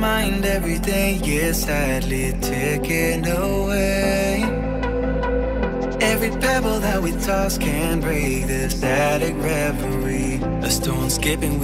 mind every day is sadly taken away. Every pebble that we toss can break the static reverie. A stone skipping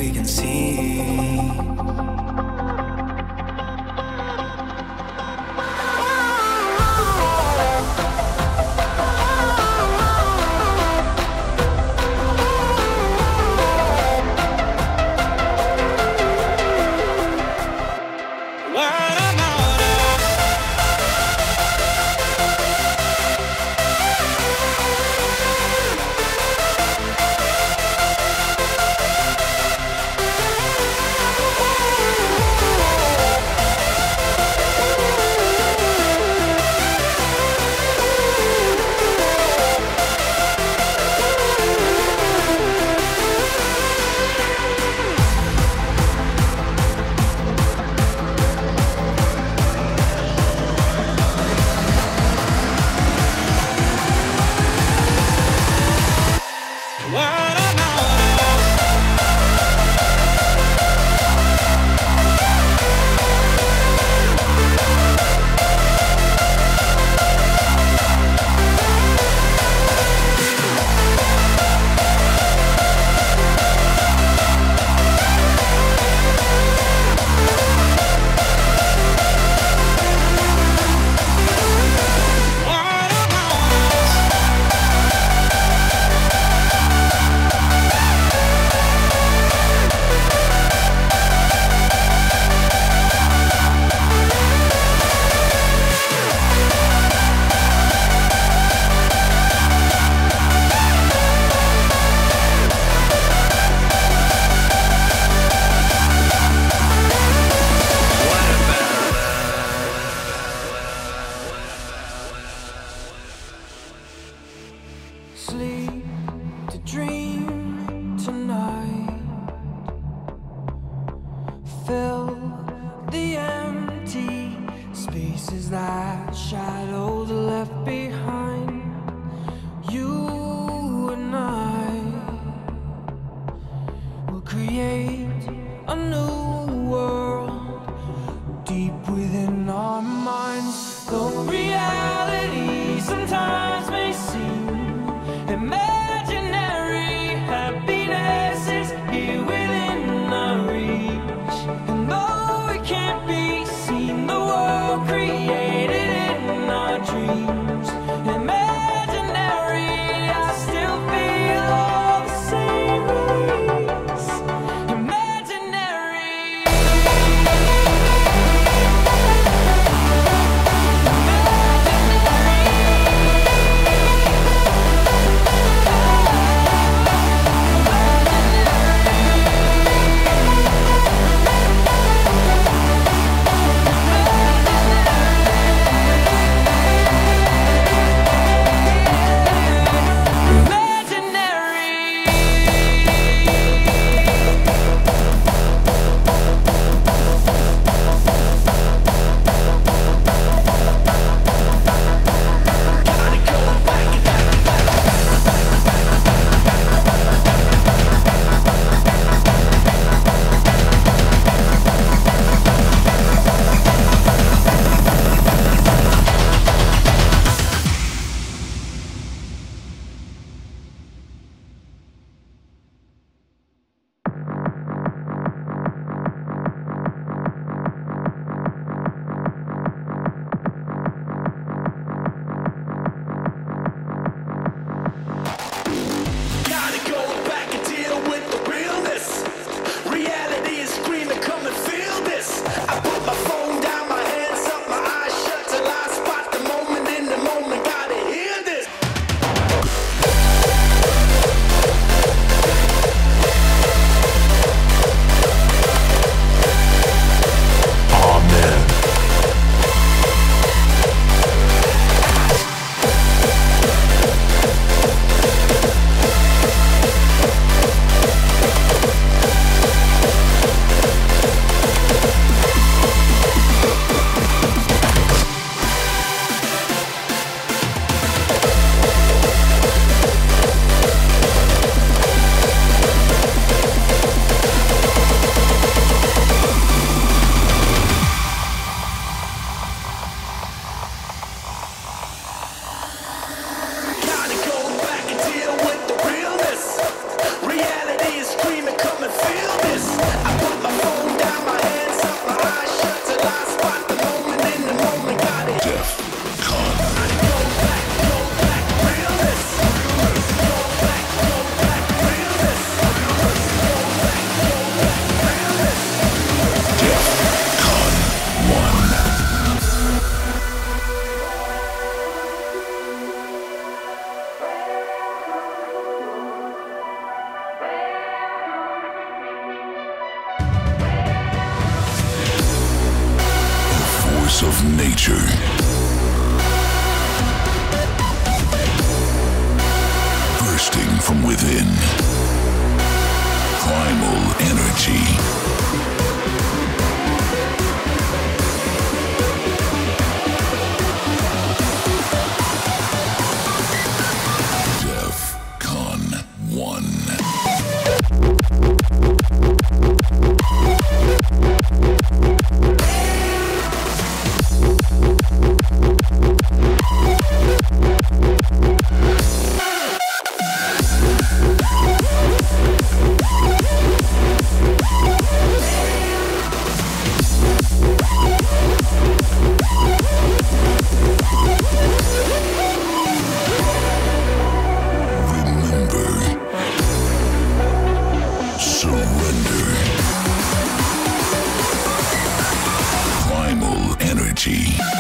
Energy.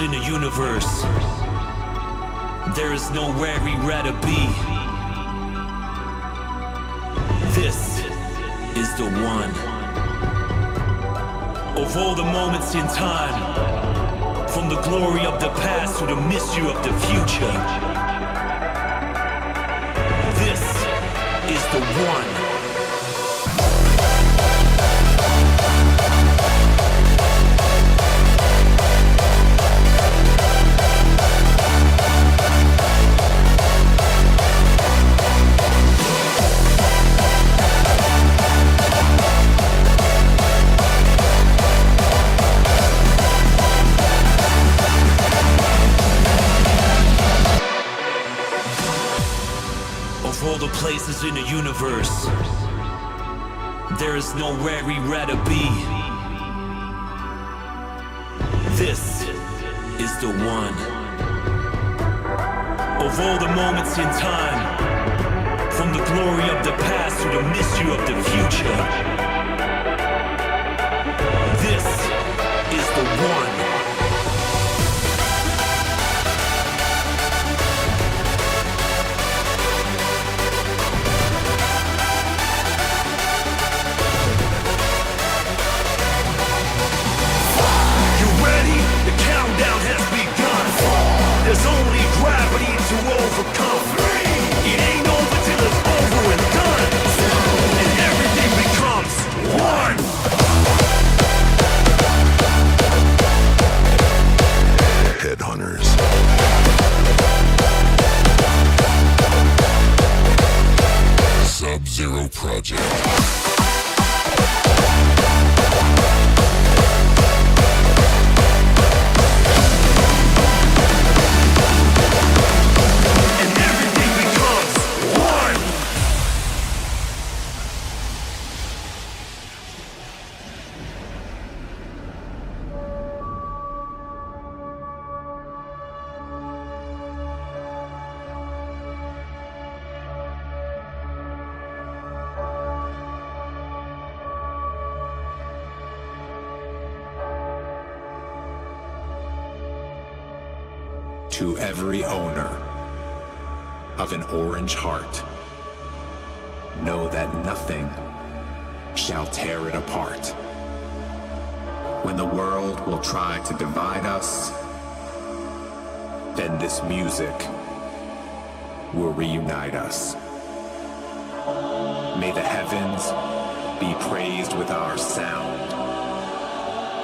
In the universe. There is nowhere we'd rather be. This is the one. Of all the moments in time, from the glory of the past to the mystery of the future, this is the one. In the universe. There is nowhere rather be. This is the one. Of all the moments in time, from the glory of the past to the mystery of the future,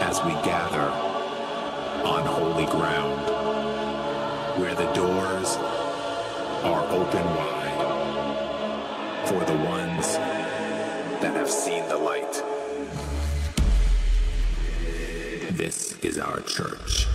as we gather on holy ground where the doors are open wide for the ones that have seen the light. This is our church.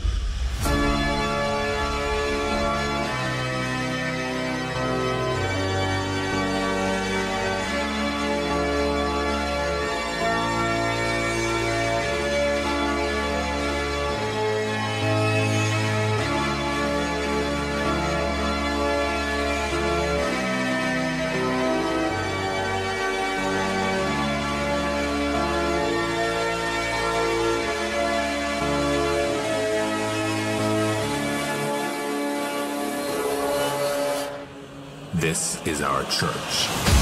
Is our church.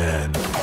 Amen.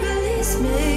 Release me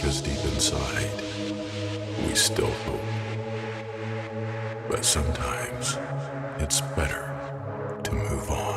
because deep inside, we still hope. But sometimes, it's better to move on.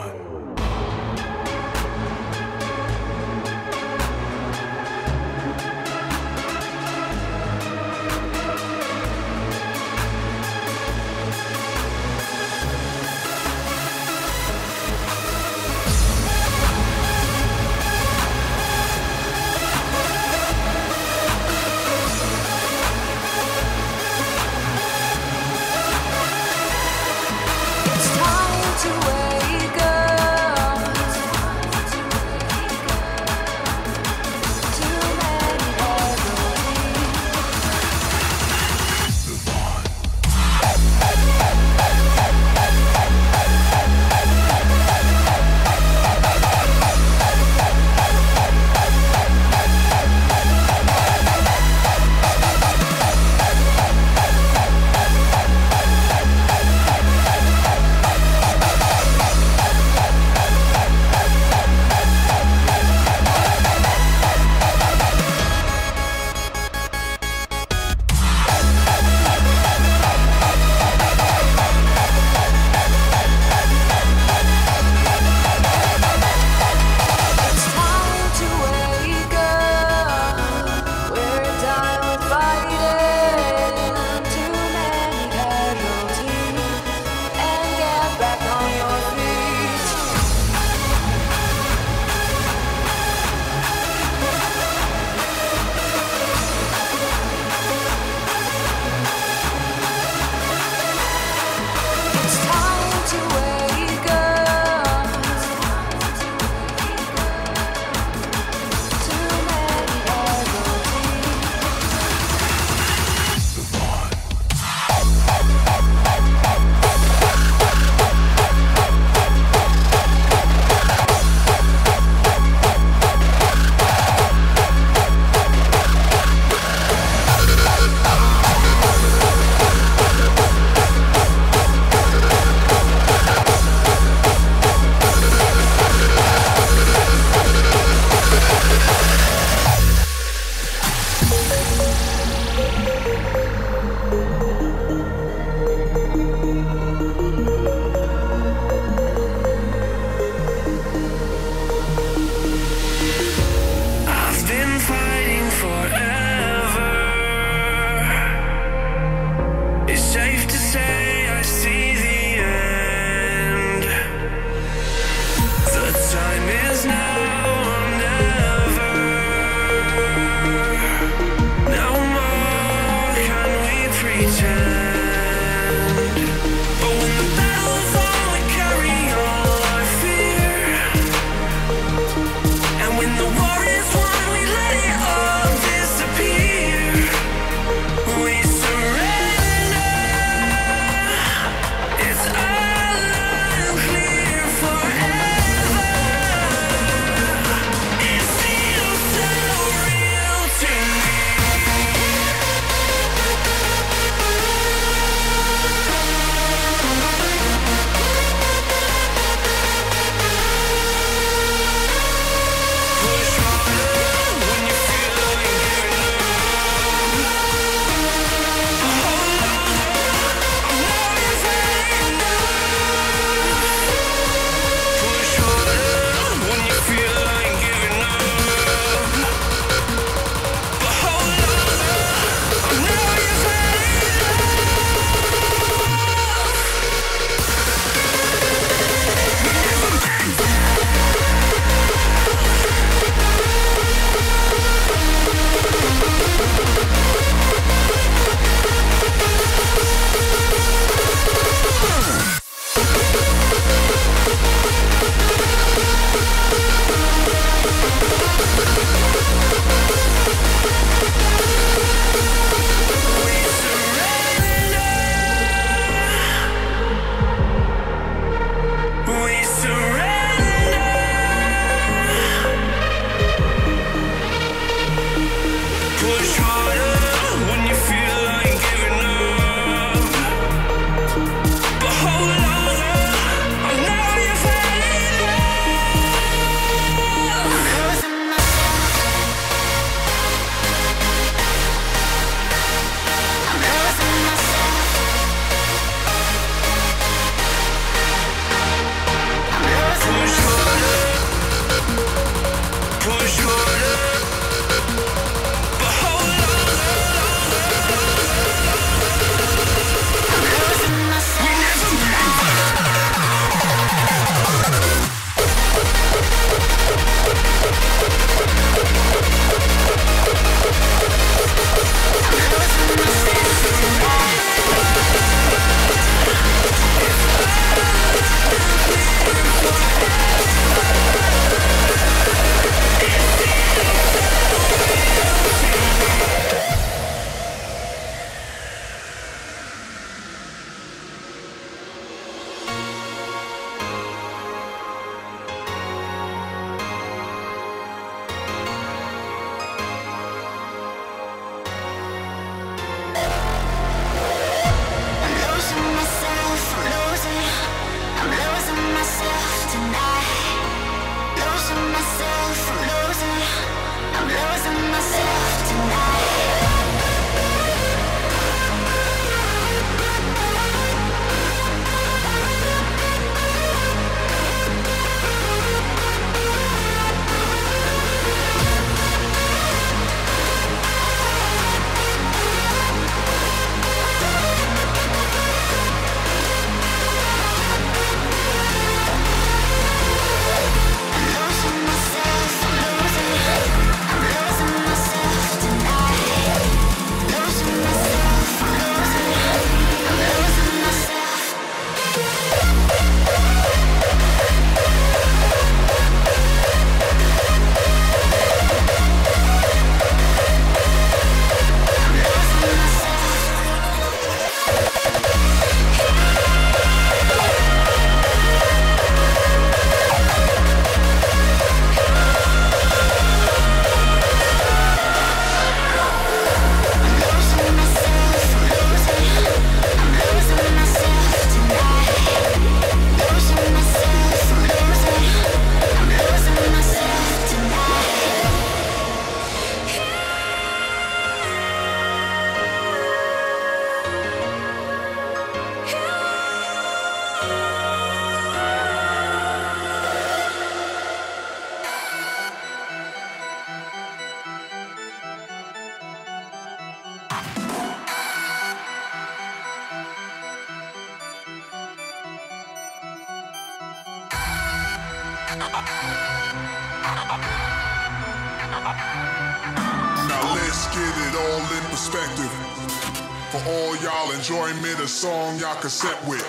Cassette with.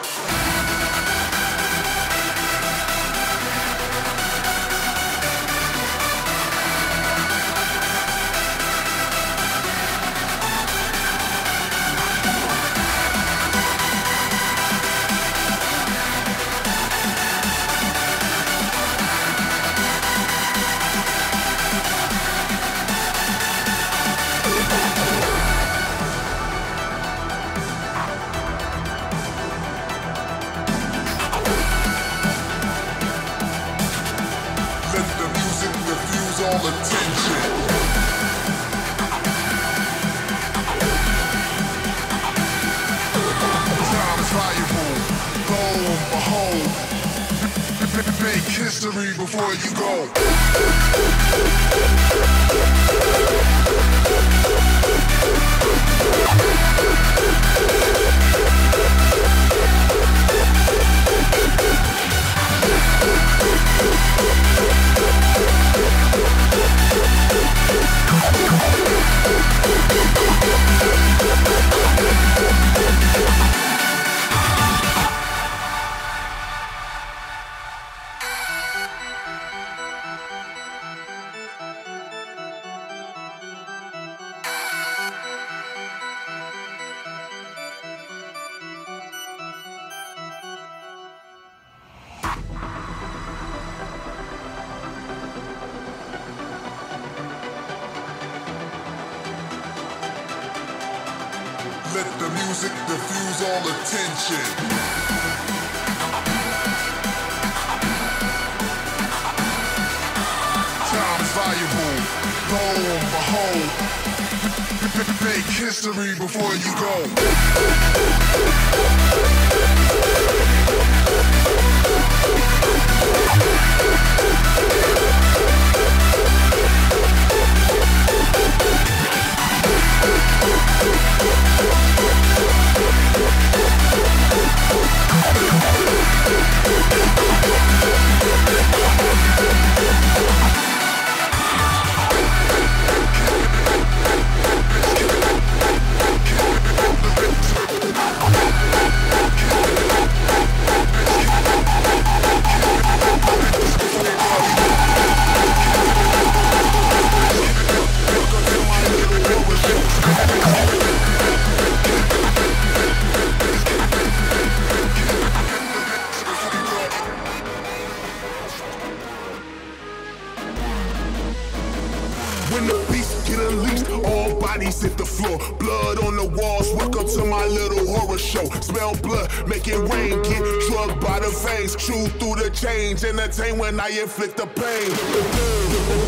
Diffuse all attention. Time is valuable. Lo and behold. Make history before you go. When the beast get unleashed, all bodies hit the floor. Blood on the walls, welcome to my little horror show. Smell blood, make it rain, get veins. Chew through the chains, entertain when I inflict the pain.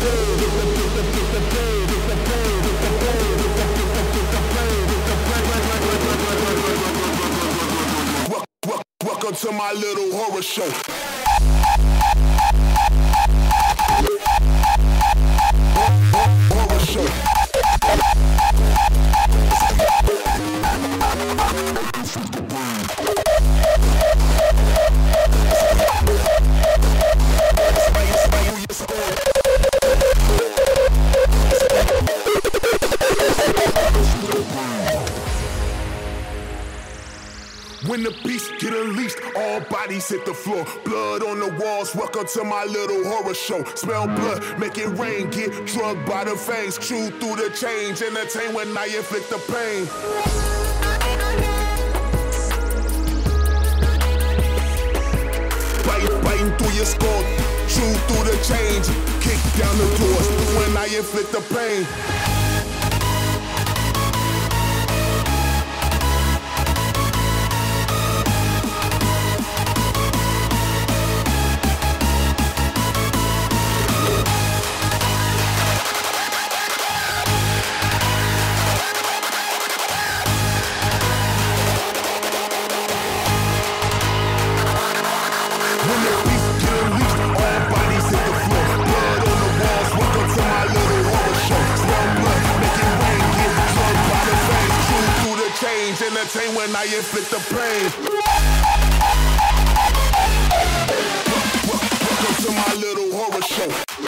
Wel- wel- Welcome to my little horror show. Bodies hit the floor. Blood on the walls, welcome to my little horror show. Smell blood, make it rain, get drugged by the veins. Chew through the chains, entertain when I inflict the pain. Biting through your skull, chew through the chains. Kick down the doors when I inflict the pain. entertain when I inflict the pain. Welcome to my little horror show.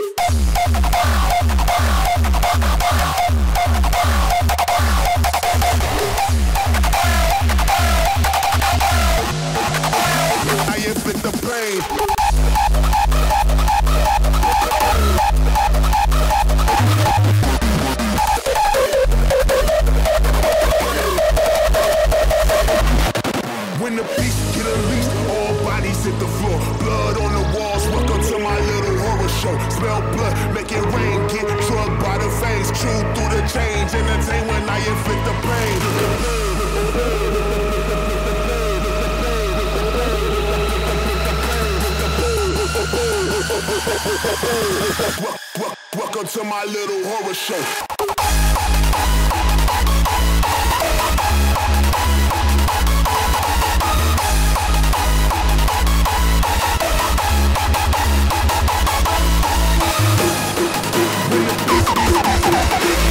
Smell blood, make it rain, get drugged by the. Chew through the change, entertain when I inflict the pain. Welcome to my little horror show. thank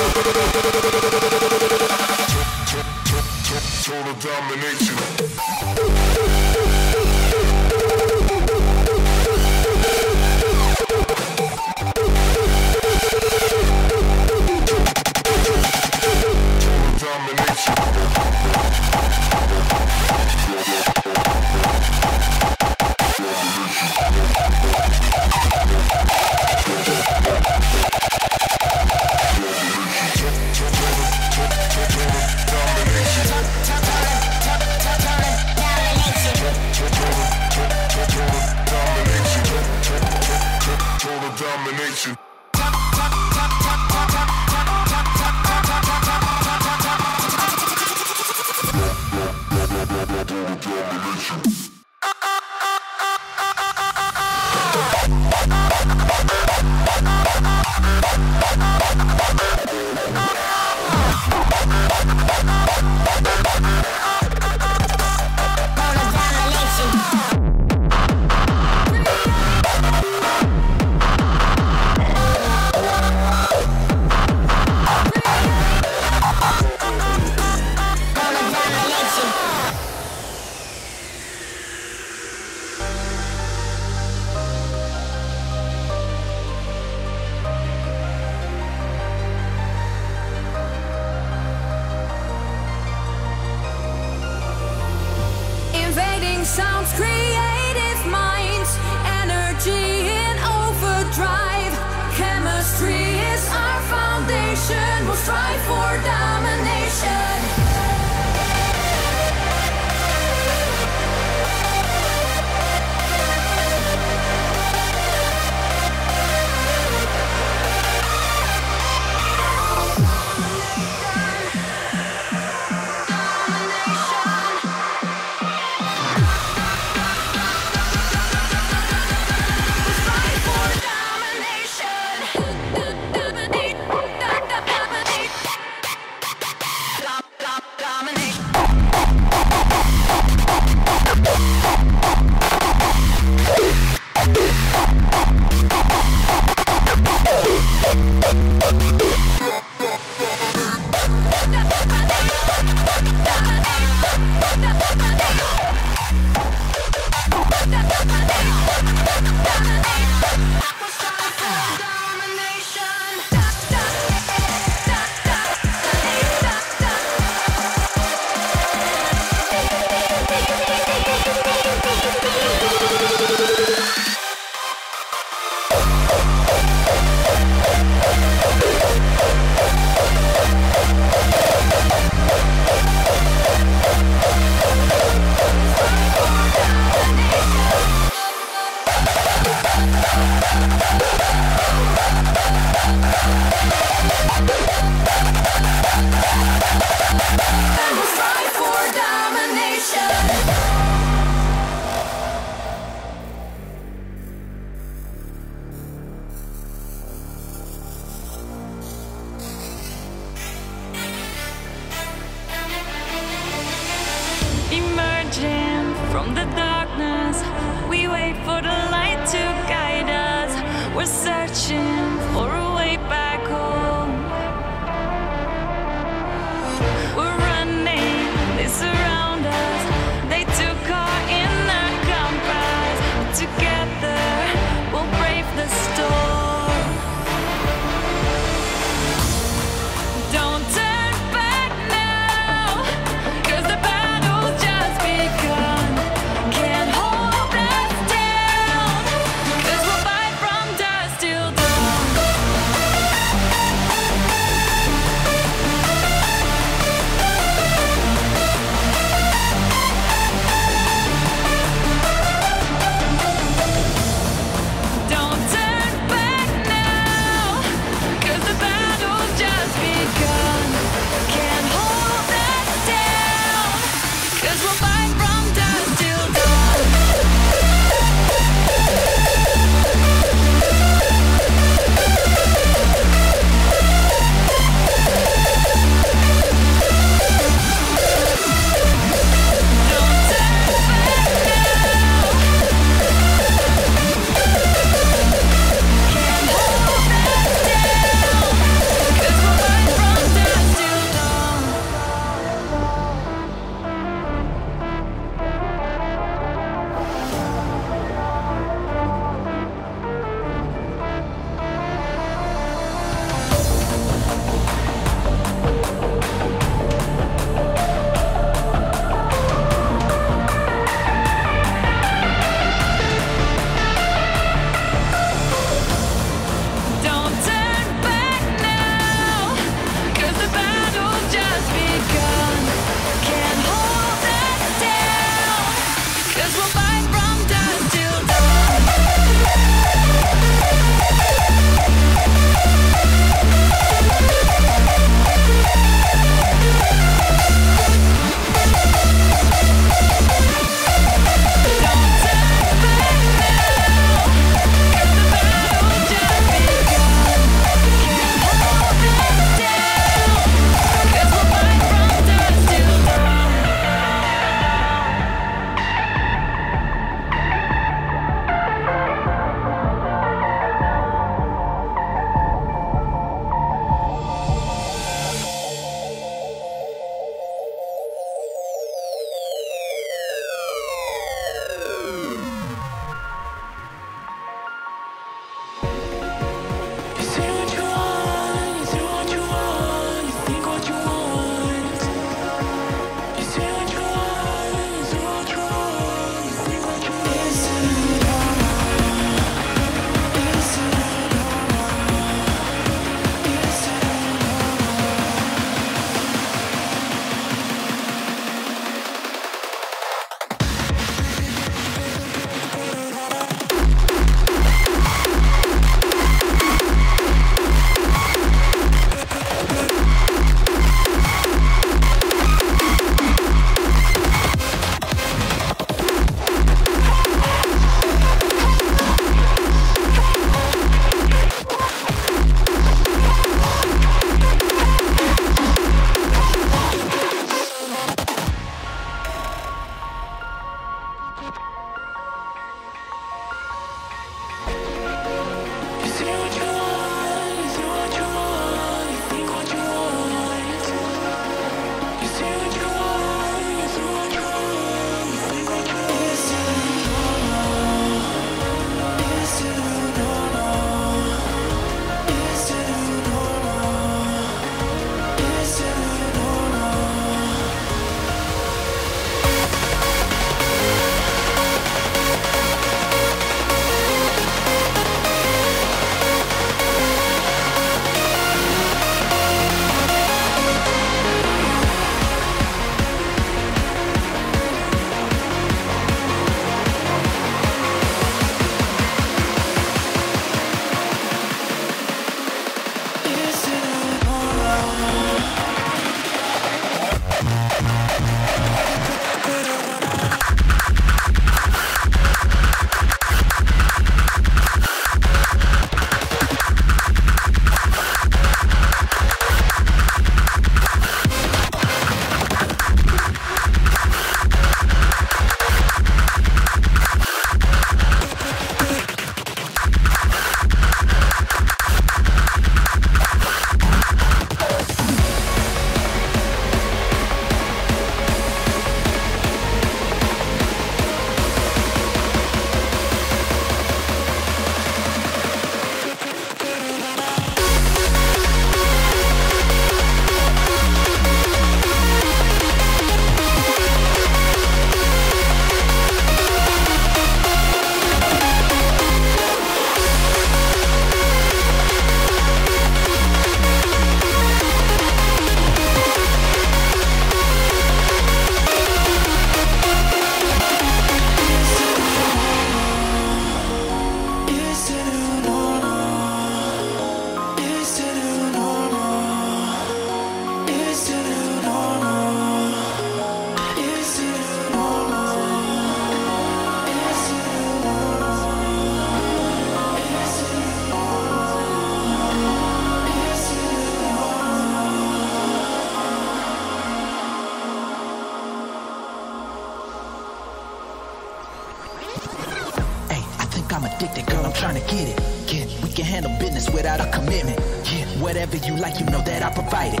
like you know that I provide it.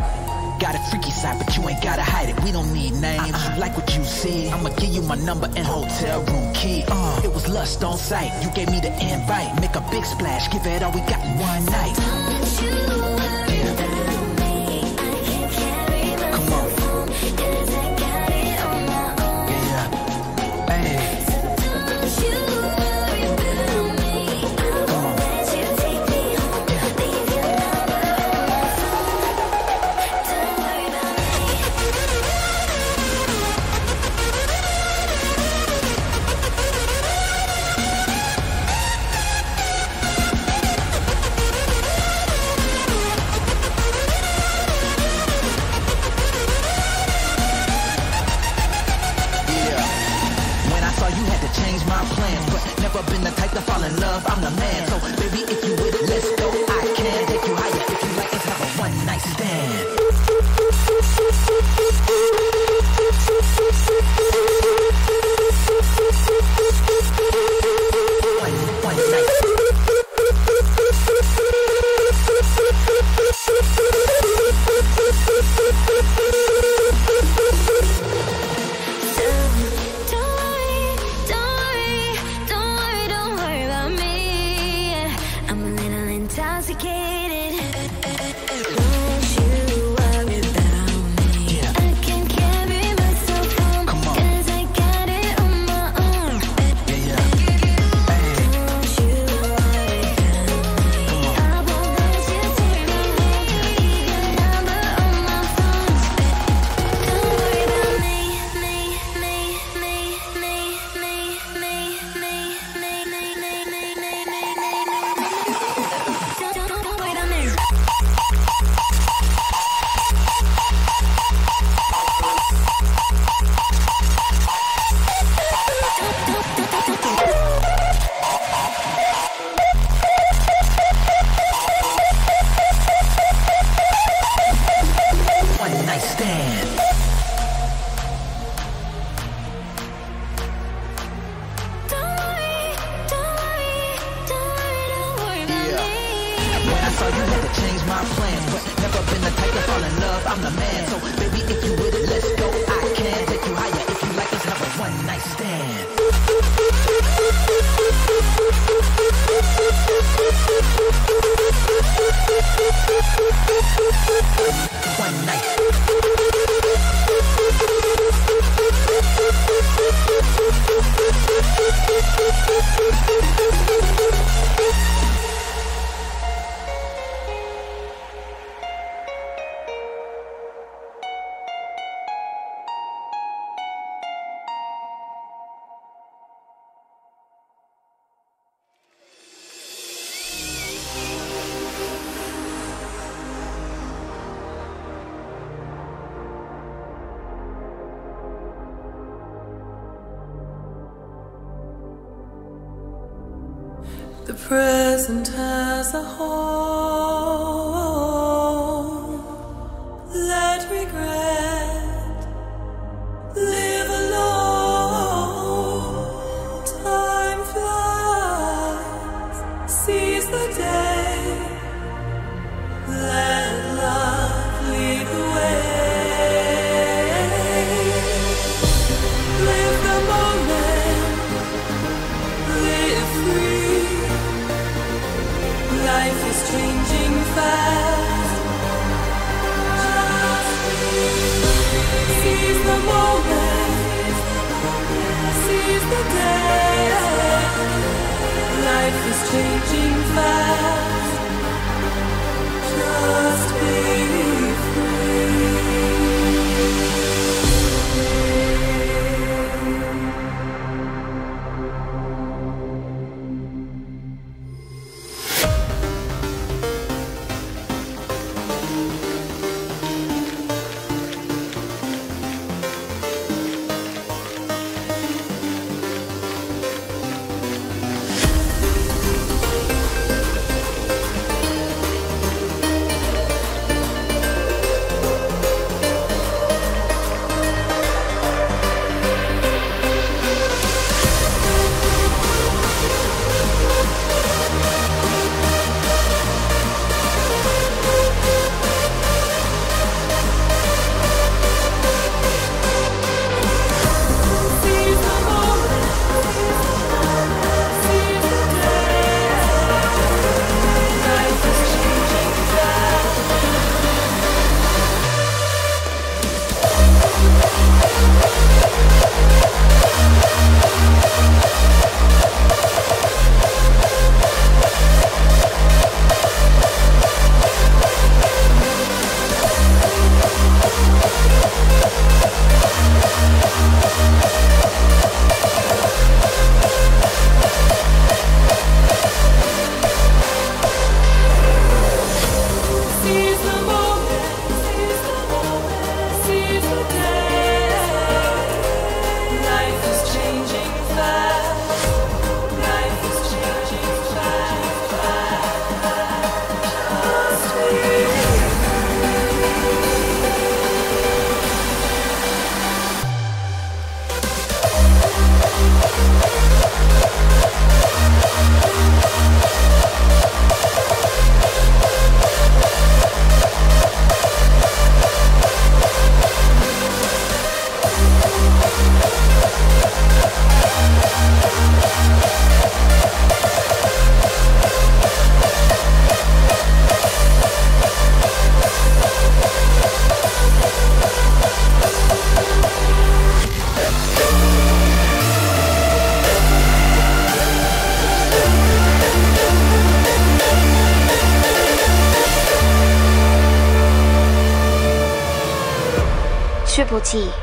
Got a freaky side, but you ain't gotta hide it. We don't need names. Uh-uh. You like what you see? I'ma give you my number and hotel room key. Uh, it was lust on sight. You gave me the invite. Make a big splash, give it all we got one night. 气。